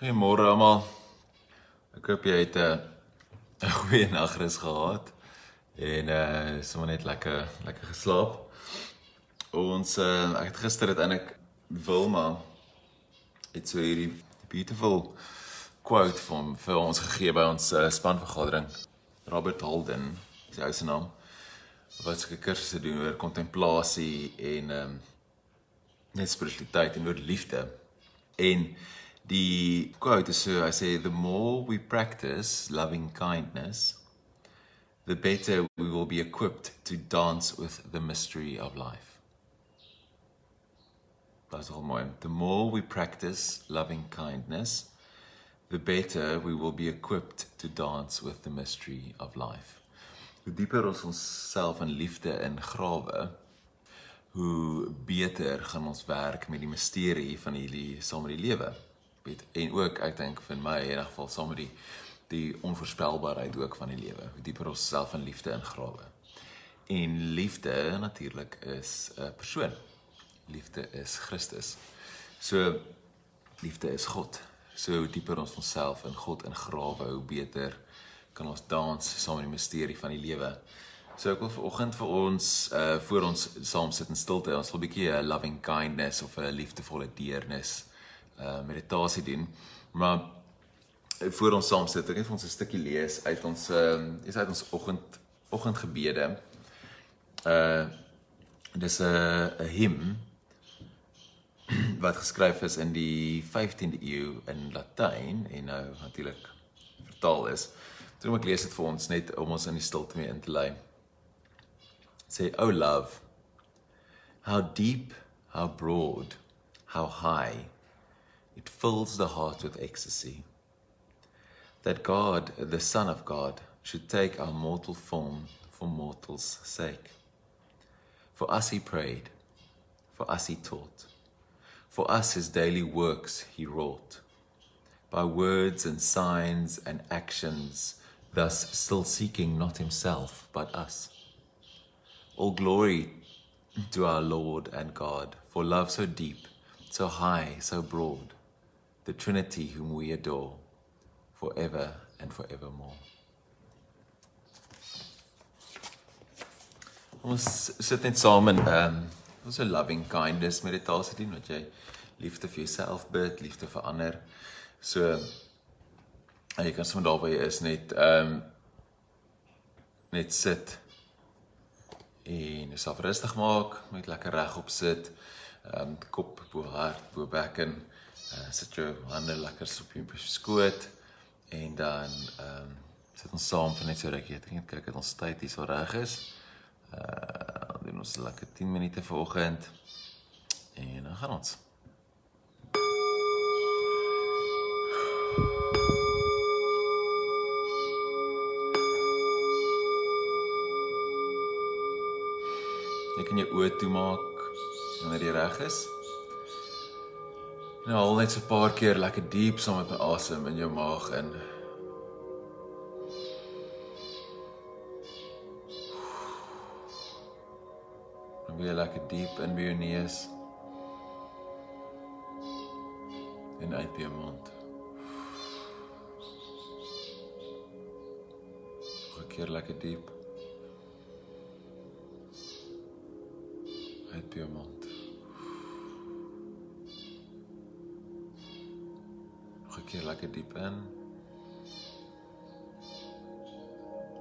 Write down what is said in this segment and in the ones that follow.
Goeiemôre almal. Ek hoop jy het 'n uh, goeie nagrus gehad en uh sommer net lekker lekker geslaap. Ons uh ek het gister het eintlik Wilma het so hierdie beautiful quote van vir ons gegee by ons uh, spanvergadering. Robert Holden, sy se naam. Wat sy kursusse doen oor kontemplasie en um net spiritualiteit en oor liefde. En Die quote is so I say the more we practice loving kindness the better we will be equipped to dance with the mystery of life. That's all mooi. The more we practice loving kindness the better we will be equipped to dance with the mystery of life. Hoe dieper ons onsself in liefde ingrawe, hoe beter gaan ons werk met die misterie van hierdie saam met die lewe weet en ook ek dink vir my in 'n geval saam met die die onvoorspelbaarheid ook van die lewe. Hoe dieper ons self in liefde ingrawe. En liefde natuurlik is 'n persoon. Liefde is Christus. So liefde is God. So hoe dieper ons onsself in God ingrawe hoe beter kan ons dans saam met die misterie van die lewe. So ek wil vanoggend vir ons uh voor ons saam sit in stilte, ons wil 'n bietjie 'n loving kindness of 'n liefdevolle deernis uh meditasie doen. Maar eh, voor ons saam sit, ek net vir ons 'n stukkie lees uit ons uh, is uit ons oggend oggendgebede. Uh dis 'n 'n hymn wat geskryf is in die 15de eeu in Latyn en nou natuurlik vertaal is. Toe ek lees dit vir ons net om ons in die stilte mee in te lei. Say, "Oh love, how deep, how broad, how high it fills the heart with ecstasy. That God, the Son of God, should take our mortal form for mortals' sake. For us he prayed, for us he taught, for us his daily works he wrought. By words and signs and actions, thus still seeking not himself, but us. All glory to our Lord and God, for love so deep, so high, so broad the Trinity whom we adore forever and forevermore. Ons sit net saam in ehm um, ons 'n loving kindness meditasie doen wat jy liefde vir jouself bid, liefde vir ander. So jy kan sommer daar waar jy is net ehm um, net sit en jouself rustig maak, met lekker regop sit, ehm um, kop bo hart, bo bekken. Uh, sit jou hande lekker op jou skoot en dan ehm um, sit ons saam vir net so rukkie. Ek dink kyk dat ons tyd hier so reg is. Uh doen ons lekker 10 minute vanoggend en dan gaan ons. Jy kan jou oë toemaak wanneer jy reg is. Nou al net so 'n paar keer lekker diep saam met my asem in jou maag in. En weer lekker diep in by jou neus. En uit by jou mond. Nog 'n keer lekker diep. Uit by jou mond. Keer lekker diep in.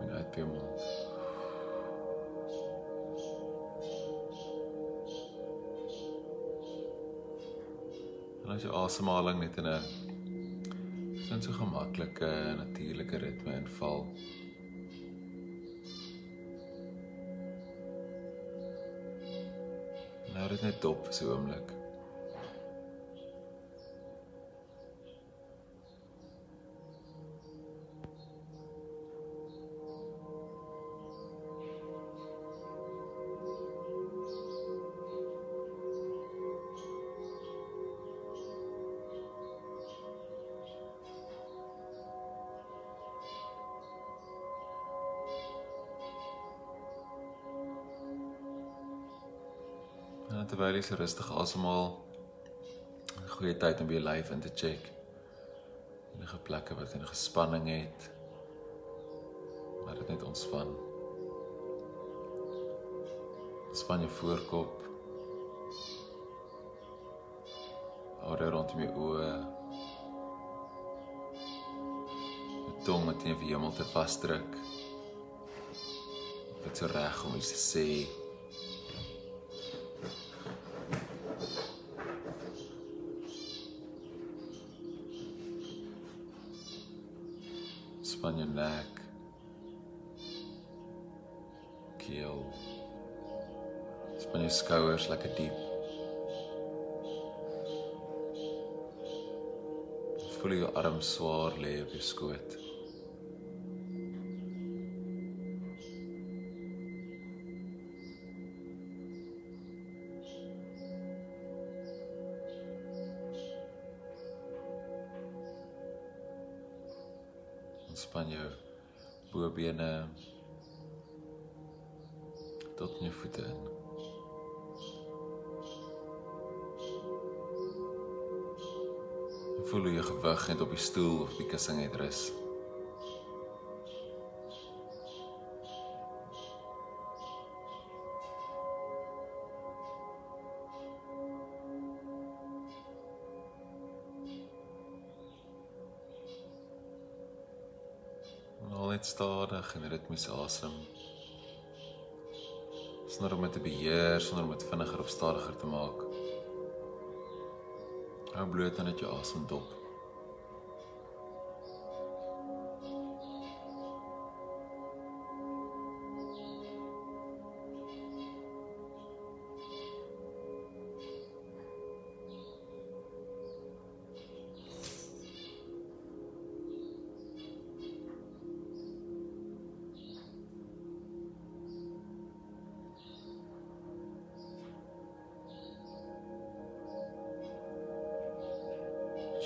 En uit by jou mond. En as jy asemhaling net in 'n sin so gemaklike natuurlike ritme inval. Nou dit net dop so 'n oomblik. Terwyl jy so rustig asemhaal. 'n Goeie tyd om jou lyf in te check. Enige plekke wat enige spanning het, laat dit net ontspan. Span jou voorkop. Hou rondom jou oë. Tong wat teen die hemel te vasdruk. Dit is reg om iets te sê. Nek. Keel. Span jou skouers lekker diep. Voel jou arm swaar lê op jou skoot. Bobene tot in jou voete in. Voel hoe jou gewig net op die stoel of die kussing het rus. Net stadig en ritmies asem. Sonder om dit te beheer, sonder om dit vinniger of stadiger te maak. Hou bloot aan dit jou asem dop.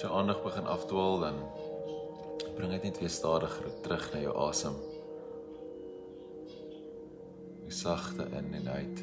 As jou aandag begin afdwaal dan bring dit net weer stadiger terug na jou asem. Die sagte in en uit.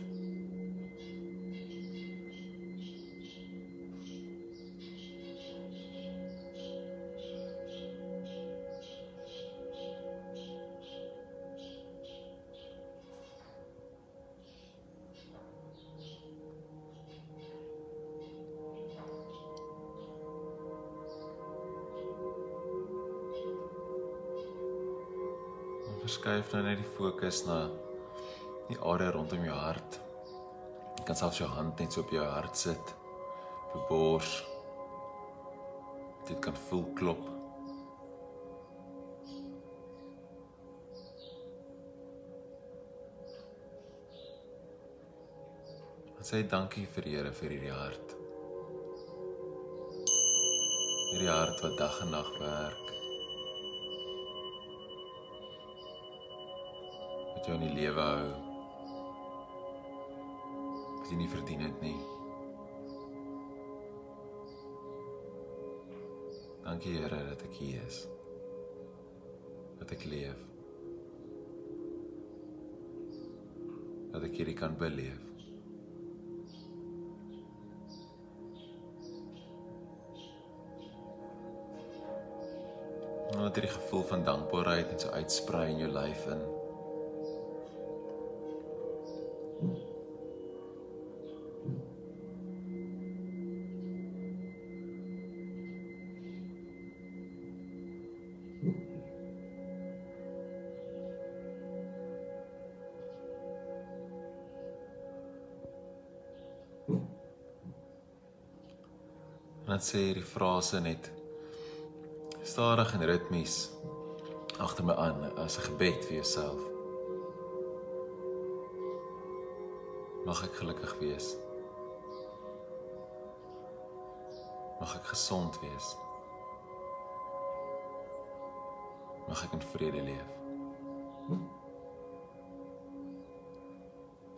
Verskuif nou net die fokus na die area rondom jou hart. Jy kan selfs jou hand net so op jou hart sit. Jou bors. Dit kan voel klop. Sê dankie vir die Here vir hierdie hart. Hierdie hart wat dag en nag werk. Wat jou in die lewe hou. Wat jy nie verdien het nie. Dankie Here dat ek hier is. Dat ek leef. Dat ek hierdie kan beleef. Laat hierdie gevoel van dankbaarheid net so uitsprei in jou lyf in. En dan sê hierdie frase net stadig en ritmies agter my aan as 'n gebed vir jouself. Mag ek gelukkig wees. Mag ek gesond wees. Mag ek in vrede leef.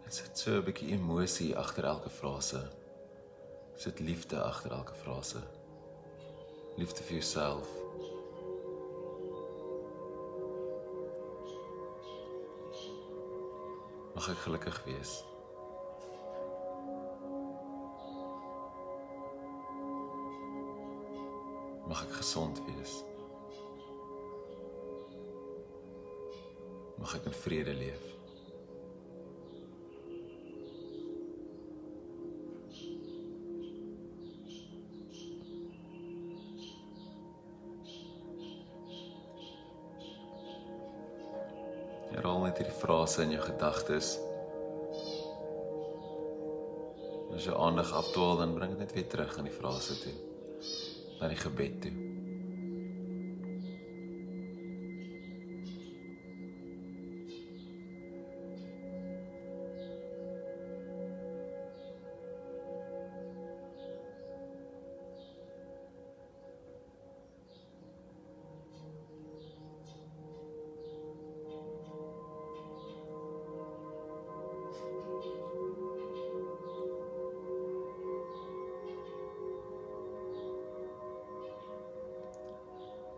Dit sit so 'n bietjie emosie agter elke frase. Sit liefde agter elke frase. Liefde vir jouself. Mag ek gelukkig wees. Mag ek gesond wees. Mag ek in vrede leef. Frase in jou gedagtes. As jy aandag afdwaal, dan bring dit net weer terug aan die frase toe. Na die gebed toe.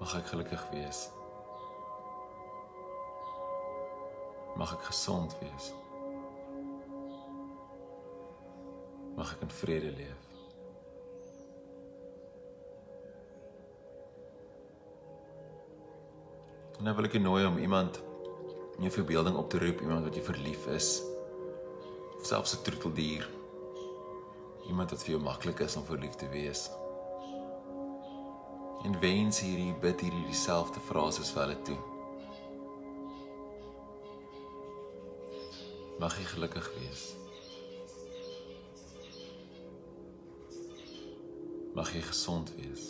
Mag ek gelukkig wees. Mag ek gesond wees. Mag ek in vrede leef. En nou wil ek jou nooi om iemand in jou verbeelding op te roep, iemand wat jy verlief is. Of selfs 'n troeteldier. Iemand wat vir jou maklik is om verlief te wees. En wens hierdie bid hierdie dieselfde frases vir hulle toe. Mag jy gelukkig wees. Mag jy gesond wees.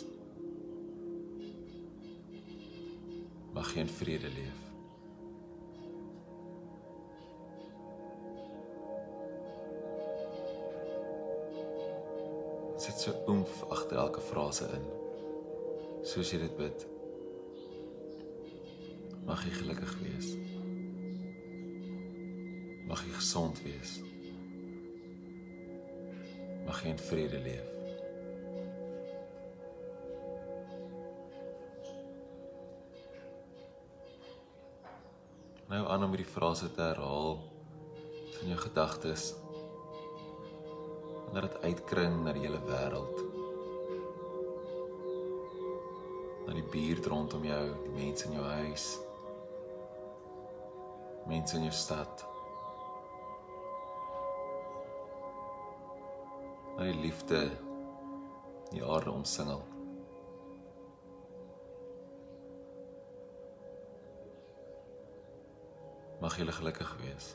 Mag jy in vrede leef. Sit so oomf agter elke frase in. Soos jy dit bid. Mag jy gelukkig wees. Mag jy gesond wees. Mag jy in vrede leef. Nou aan om hierdie frase te herhaal in jou gedagtes. Dat dit uitkring na die hele wêreld. Na die buurt rondom jou, die mense in jou huis. Mense in jou stad. Na die liefde die aarde omsingel. Mag julle gelukkig wees.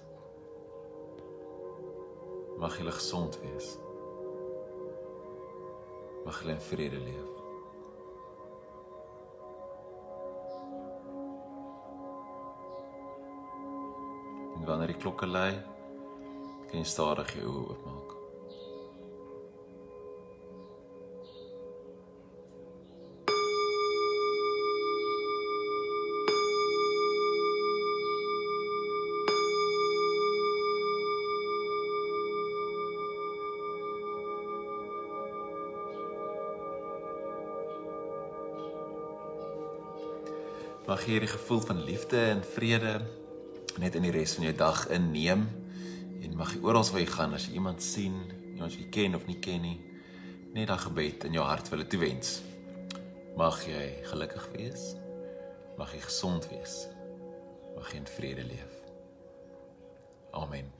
Mag julle gesond wees. Mag julle in vrede leef. En wanneer die klokke lui, kan jy stadig jou oë oopmaak. Mag jy hierdie gevoel van liefde en vrede net in die res van jou dag inneem en mag jy oral waar jy gaan as jy iemand sien, iemand wat jy ken of nie ken nie, net daai gebed in jou hart wil toewens. Mag jy gelukkig wees. Mag jy gesond wees. Mag jy in vrede leef. Amen.